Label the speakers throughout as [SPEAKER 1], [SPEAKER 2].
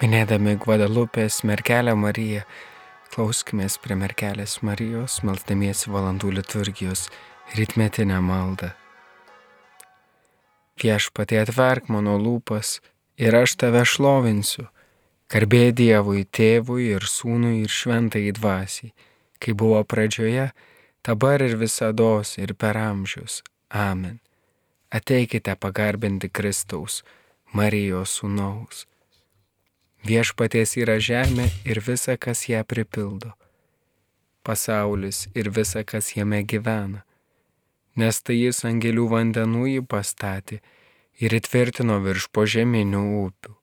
[SPEAKER 1] Minėdami Guadalupės merkelę Mariją, klauskimės prie merkelės Marijos, melzdamiesi valandų liturgijos rytmetinę maldą. Viešpatie atverk mano lūpas ir aš tave šlovinsiu, garbė Dievui, tėvui ir sūnui ir šventai dvasiai, kai buvo pradžioje, dabar ir visada ir per amžius. Amen. Ateikite pagarbinti Kristaus, Marijos sūnaus Viešpaties yra žemė ir visa, kas ją pripildo. Pasaulis ir visa, kas jame gyvena. Nes tai jis angelių vandenų jį pastatė ir įtvirtino virš požeminių upių.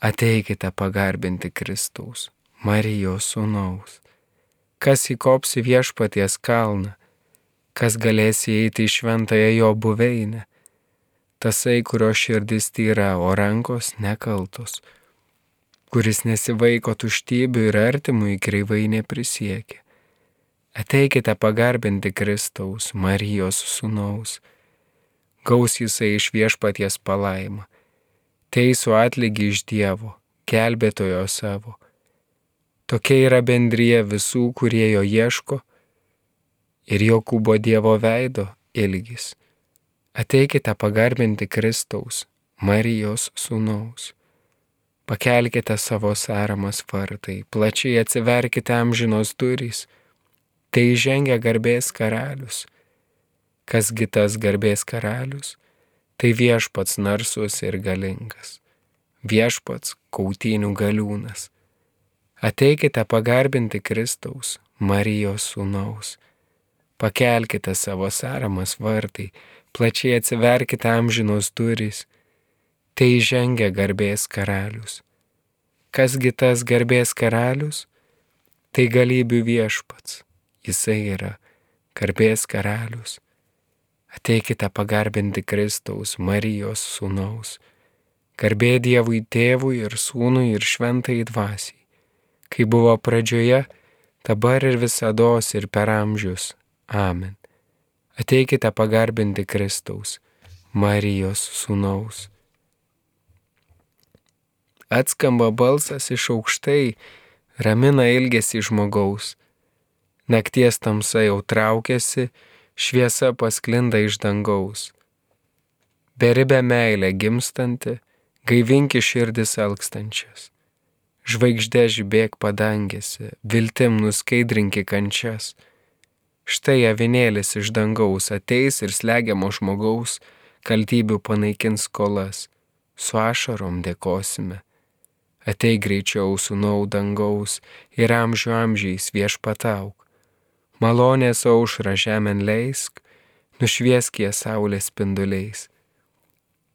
[SPEAKER 1] Ateikite pagarbinti Kristaus, Marijos sūnaus. Kas įkops į viešpaties kalną, kas galės įeiti į šventąją jo buveinę. Tasai, kurio širdis tyra, o rankos nekaltos kuris nesivaiko tuštybių ir artimui kreivai neprisiekia. Ateikite pagarbinti Kristaus, Marijos sūnaus. Gaus jisai iš viešpaties palaimą. Teisų atlygį iš Dievo, gelbėtojo savo. Tokia yra bendryje visų, kurie jo ieško ir Jokūbo Dievo veido ilgis. Ateikite pagarbinti Kristaus, Marijos sūnaus. Pakelkite savo sąramas vartai, plačiai atsiverkite amžinos durys. Tai žengia garbės karalius. Kasgi tas garbės karalius? Tai viešpats narsus ir galingas. Viešpats kautinių galiūnas. Ateikite pagarbinti Kristaus, Marijos sūnaus. Pakelkite savo sąramas vartai, plačiai atsiverkite amžinos durys tai žengia garbės karalius. Kasgi tas garbės karalius? Tai galybių viešpats. Jisai yra garbės karalius. Ateikite pagarbinti Kristaus, Marijos sūnaus. Garbė Dievui tėvui ir sūnui ir šventai dvasiai. Kai buvo pradžioje, dabar ir visada ir per amžius. Amen. Ateikite pagarbinti Kristaus, Marijos sūnaus atskamba balsas iš aukštai, ramina ilgesi žmogaus. Nakties tamsa jau traukiasi, šviesa pasklinda iš dangaus. Beribė meilė gimstanti, gaivinki širdis alkstančias. Žvaigždė žibėk padangėsi, viltim nuskaidrinki kančias. Štai avinėlis iš dangaus ateis ir slegiamo žmogaus kaltybių panaikins skolas. Su ašarom dėkosime Atei greičiau sūnau dangaus ir amžių amžiais viešpatauk. Malonės aušra žemėn leisk, nušvieskie saulės spinduliais.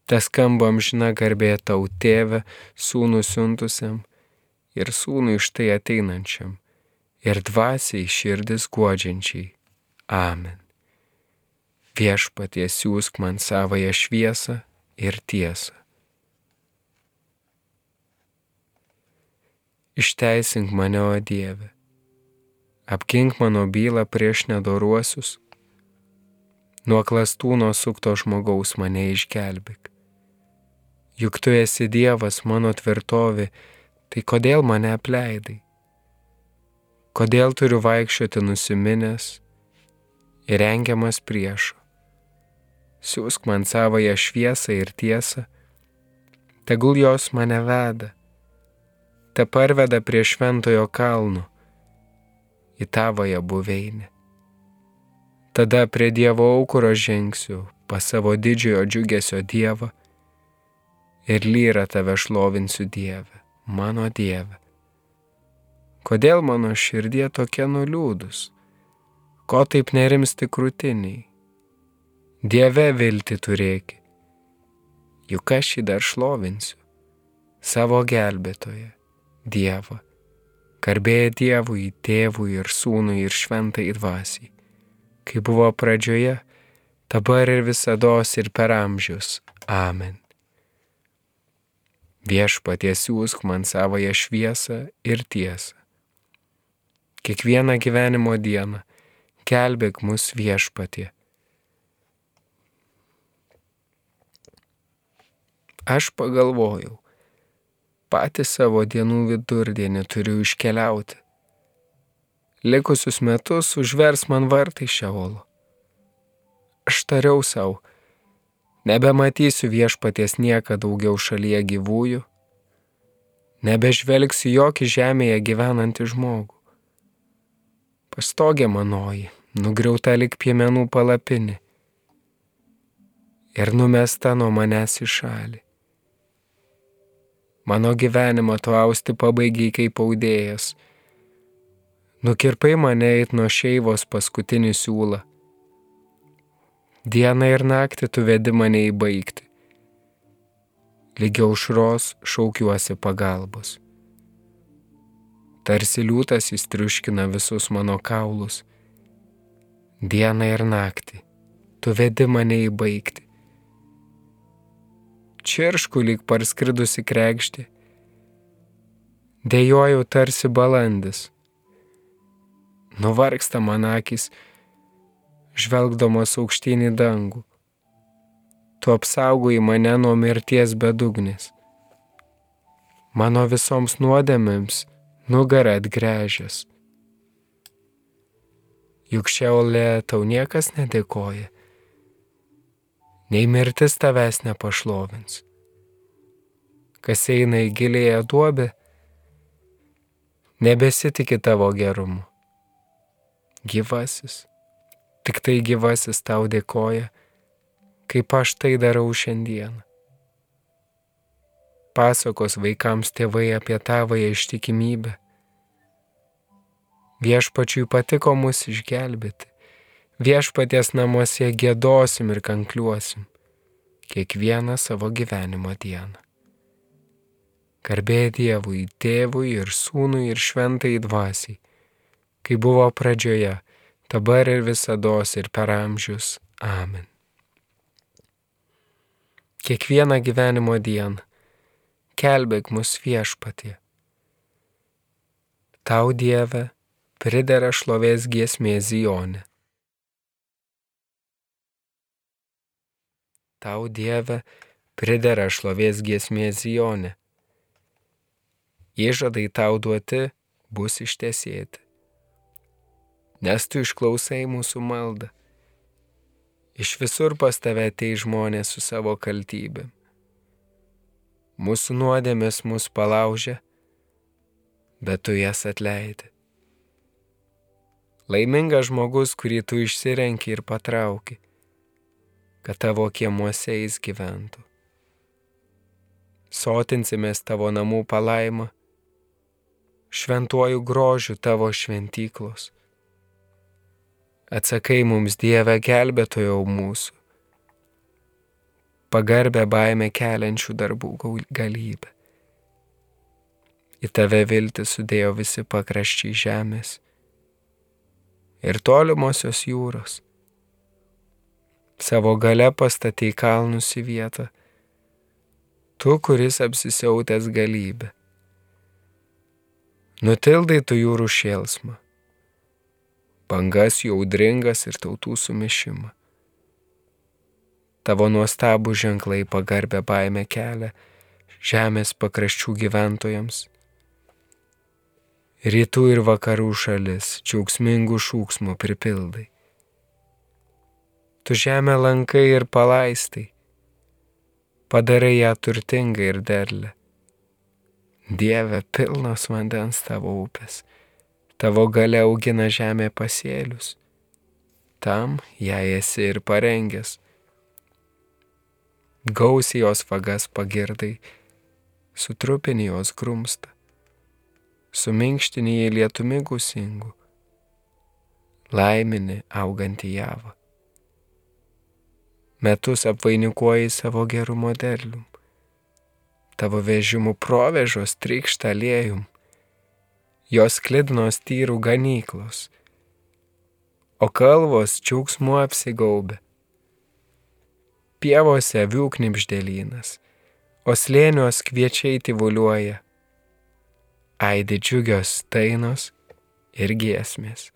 [SPEAKER 1] Tas skamba amžina garbė tau tėve, sūnų siuntusiam ir sūnų iš tai ateinančiam ir dvasiai širdis guodžiančiai. Amen. Viešpaties siūsk man savoją šviesą ir tiesą. Išteisink mane, o Dieve. Apgink mano bylą prieš nedoruosius. Nuo klastūno sukto žmogaus mane išgelbėk. Juk tu esi Dievas mano tvirtovė, tai kodėl mane apleidai? Kodėl turiu vaikščioti nusiminęs ir rengiamas priešo? Siūsk man savoją šviesą ir tiesą, tegul jos mane veda te parveda prie šventojo kalno, į tavoją buveinę. Tada prie Dievo aukuro žengsiu, pas savo didžiojo džiugesio Dievą ir lyra tave šlovinsiu Dievę, mano Dievę. Kodėl mano širdie tokia nuliūdus? Ko taip nerimsti krūtiniai? Dieve vilti turėki, juk aš jį dar šlovinsiu, savo gelbėtoje. Dievą. Garbė Dievui, Tėvui ir Sūnui ir Šventai Dvasiai, kai buvo pradžioje, dabar ir visada ir per amžius. Amen. Viešpaties siūsk man savoją šviesą ir tiesą. Kiekvieną gyvenimo dieną kelbėk mus viešpatie. Aš pagalvojau, patį savo dienų vidurdienį turiu iškeliauti. Likusius metus užvers man vartai šiaolo. Aš tariau savo, nebematysiu viešpaties nieką daugiau šalyje gyvųjų, nebežvelgsiu jokį žemėje gyvenantį žmogų. Pastogė manoji, nugriauta lik piemenų palapinė ir numesta nuo manęs į šalį. Mano gyvenimą tu austi pabaigiai kaip audėjas. Nukirpai mane eit nuo šeivos paskutinį siūlą. Dieną ir naktį tu vedi mane į baigti. Lygiau užros šaukiuosi pagalbos. Tarsi liūtas įstriuškina visus mano kaulus. Dieną ir naktį tu vedi mane į baigti čirškų lyg parskridusi krekšti. Dėjojau tarsi balandis. Nuvargsta man akis, žvelgdamas aukštyn į dangų. Tu apsaugoji mane nuo mirties bedugnės. Mano visoms nuodėmėms nugarą atgręžęs. Juk šiaulė tau niekas nedėkoja nei mirtis tavęs nepašlovins. Kas eina į gilėją duobę, nebesitikė tavo gerumu. Gyvasis, tik tai gyvasis tau dėkoja, kaip aš tai darau šiandieną. Pasakos vaikams tėvai apie tavąją ištikimybę. Viešpačiui patiko mus išgelbėti viešpaties namuose gėdosim ir kankliuosim kiekvieną savo gyvenimo dieną. Garbė Dievui, tėvui ir sūnui ir šventai dvasiai, kai buvo pradžioje, dabar ir visada ir per amžius. Amen. Kiekvieną gyvenimo dieną kelbėk mus viešpatie. Tau Dieve pridera šlovės giesmė Zionė. Tau Dieve pridera šlovės giesmė Zionė. Įžadai tau duoti bus ištesėti. Nes tu išklausai mūsų maldą. Iš visur pas tave atei žmonės su savo kaltybėm. Mūsų nuodėmės mus palaužė, bet tu jas atleidi. Laimingas žmogus, kurį tu išsirenki ir patrauki kad tavo kiemuose jis gyventų. Sotinsimės tavo namų palaimą, šventuoju grožiu tavo šventyklos. Atsakai mums Dieve gelbėtojau mūsų, pagarbę baimę keliančių darbų galybę. Į tave viltį sudėjo visi pakraščiai žemės ir tolimosios jūros savo gale pastatei kalnus į vietą, tu, kuris apsisiautęs galybę. Nutildai tu jūrų šėlsmą, bangas jaudringas ir tautų sumišimą. Tavo nuostabų ženklai pagarbę baimę kelia žemės pakraščių gyventojams. Rytų ir vakarų šalis džiaugsmingų šūksmų pripildai tu žemę lankai ir palaistai, padarai ją turtingą ir derlę. Dieve, pilnos vandens tavo upės, tavo gale augina žemė pasėlius, tam jai esi ir parengęs. Gausiai jos vagas pagirdai, sutrupini jos grumstą, suminkštini į lietumi gusingų, laimini augantį javą metus apvainikuoji savo gerumo derlium. Tavo vežimų provežos trykšta liejum, jos klidnos tyrų ganyklos, o kalvos džiaugsmu apsigaubė. Pievose avių knipždėlynas, o slėnios kviečiai tyvuliuoja, aidi džiugios tainos ir giesmės.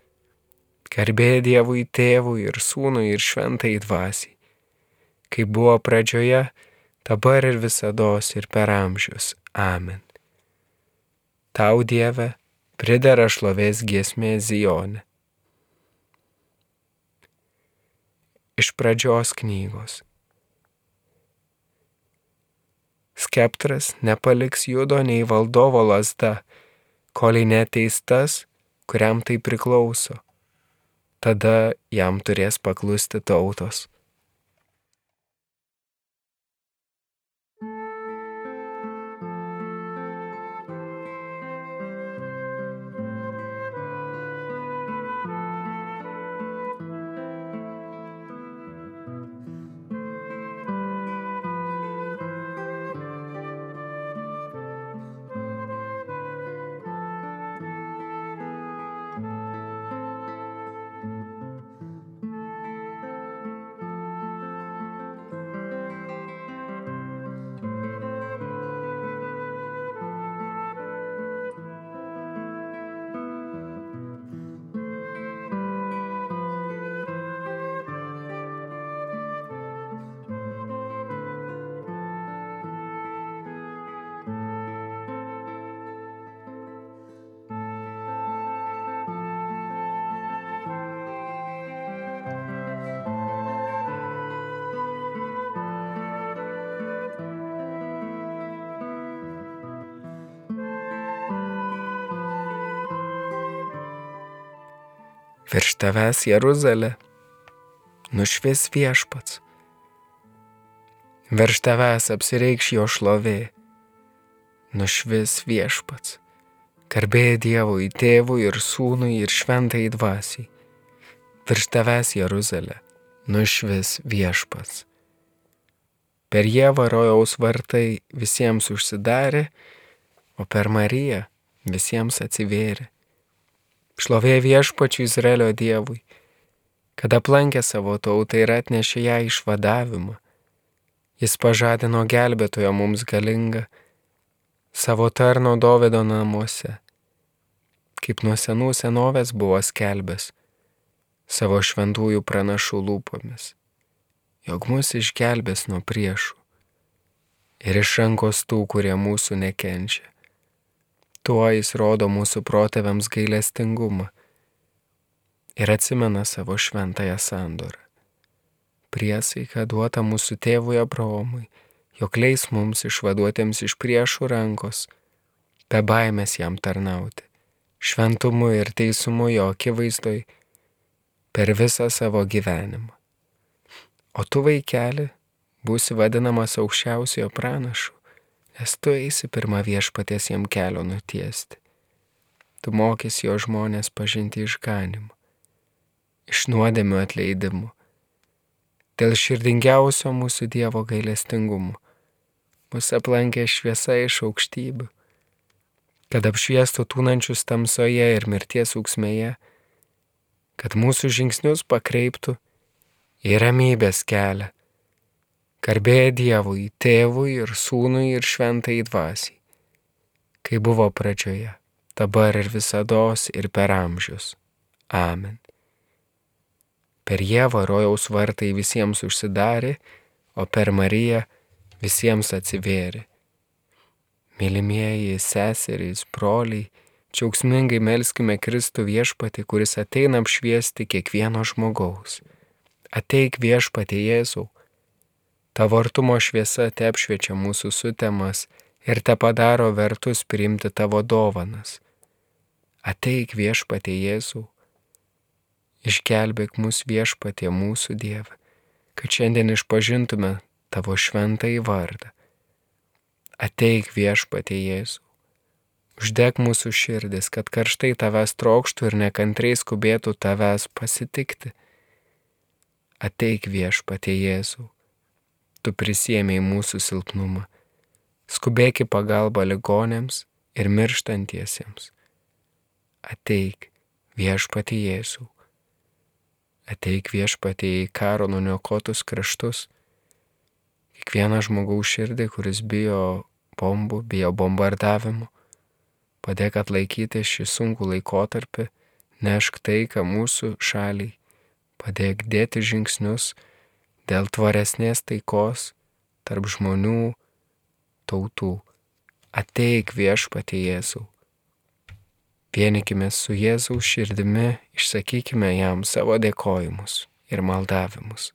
[SPEAKER 1] Garbė Dievui tėvui ir sūnui ir šventai dvasiai kaip buvo pradžioje, dabar ir visada ir per amžius. Amen. Tau Dieve pridera šlovės giesmė Zijone. Iš pradžios knygos. Skeptras nepaliks judo nei valdovo lasda, kol neteis tas, kuriam tai priklauso. Tada jam turės paklusti tautos. Virš tavęs Jeruzalė, nušvis viešpats. Virš tavęs apsireikš jo šlovė, nušvis viešpats. Garbė Dievui, tėvui ir sūnui ir šventai dvasiai. Virš tavęs Jeruzalė, nušvis viešpats. Per Jėvą rojaus vartai visiems užsidarė, o per Mariją visiems atsivėrė. Šlovė viešpačiu Izraelio Dievui, kad aplankė savo tautą ir atnešė ją išvadavimą. Jis pažadino gelbėtojo mums galingą savo tarno Dovido namuose, kaip nuo senų senovės buvo skelbęs savo šventųjų pranašų lūpomis, jog mus išgelbės nuo priešų ir iš rankos tų, kurie mūsų nekenčia Tuo jis rodo mūsų protėviams gailestingumą ir atsimena savo šventąją sandorą. Priesaika duota mūsų tėvui Abraomui, jog leis mums išvaduotėms iš priešų rankos, be baimės jam tarnauti, šventumu ir teisumu jo akivaizdoj per visą savo gyvenimą. O tu vaikeli būsi vadinamas aukščiausiojo pranašu nes tu eisi pirmą viešpaties jam kelio nutiesti. Tu mokys jo žmonės pažinti išganimą, iš nuodėmių atleidimu, dėl širdingiausio mūsų Dievo gailestingumo. Mūsų aplankė šviesa iš aukštybių, kad apšviestų tūnančius tamsoje ir mirties auksmėje, kad mūsų žingsnius pakreiptų į ramybės kelią Garbė Dievui, tėvui ir sūnui ir šventai dvasiai, kai buvo pradžioje, dabar ir visada ir per amžius. Amen. Per Jėvą rojaus vartai visiems užsidarė, o per Mariją visiems atsivėrė. Mylimieji seserys, broliai, džiaugsmingai melskime Kristų viešpatį, kuris ateina apšviesti kiekvieno žmogaus. Ateik viešpatį Jėzau Tavo artumo šviesa te apšviečia mūsų sutemas ir te padaro vertus priimti tavo dovanas. Ateik viešpatie Jėzų, išgelbėk mus viešpatie mūsų Dievą, kad šiandien išpažintume tavo šventąjį vardą. Ateik viešpatie Jėzų, uždeg mūsų širdis, kad karštai tavęs trokštų ir nekantriai skubėtų tavęs pasitikti. Ateik viešpatie Jėzų tu prisėmėjai mūsų silpnumą. Skubėk į pagalbą ligonėms ir mirštantiesiems. Ateik viešpati Jėzų. Ateik viešpati į karo nuniokotus kraštus. Kiekvieną žmogaus širdį, kuris bijo bombų, bijo bombardavimų. Padėk atlaikyti šį sunkų laikotarpį, nešk taiką mūsų šaliai. Padėk dėti žingsnius, dėl tvaresnės taikos tarp žmonių, tautų. Ateik viešpatie Jėzau, Vienikime su Jėzaus širdimi, išsakykime jam savo dėkojimus ir maldavimus.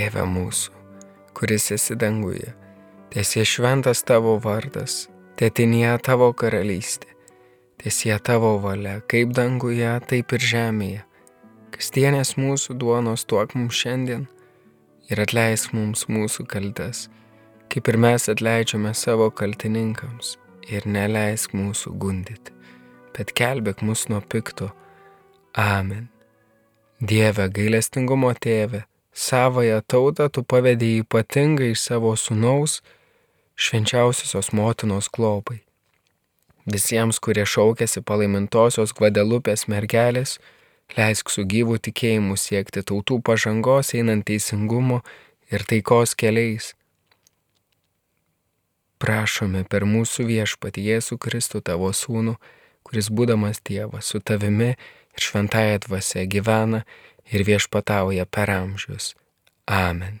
[SPEAKER 1] Tėve mūsų, kuris esi danguje, tiesie šventas tavo vardas, tėtinėje tavo karalystė, tiesie tavo valia, kaip danguje, taip ir žemėje. Kasdienės mūsų duonos tuok mums šiandien ir atleisk mums mūsų kaltes, kaip ir mes atleidžiame savo kaltininkams ir neleisk mūsų gundyti, bet kelbėk mus nuo pikto. Amen. Dieve gailestingumo tėve, Savąją tautą tu pavedėjai ypatingai savo sunaus švenčiausiosios motinos globai. Visiems, kurie šaukėsi palaimintosios Gvadelupės mergelės, leisk su gyvų tikėjimu siekti tautų pažangos einant teisingumo ir taikos keliais. Prašome per mūsų viešpatį Jėzų Kristų tavo sūnų, kuris būdamas tėvas su tavimi ir šventąją dvasę gyvena ir viešpatauja per amžius. Amen.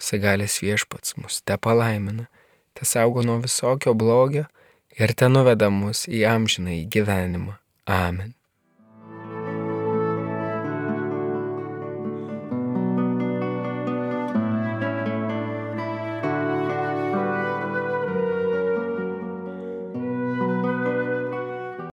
[SPEAKER 1] Sagalės viešpats mus te palaimina, te saugo nuo visokio blogio ir te nuveda mus į amžiną į gyvenimą. Amen.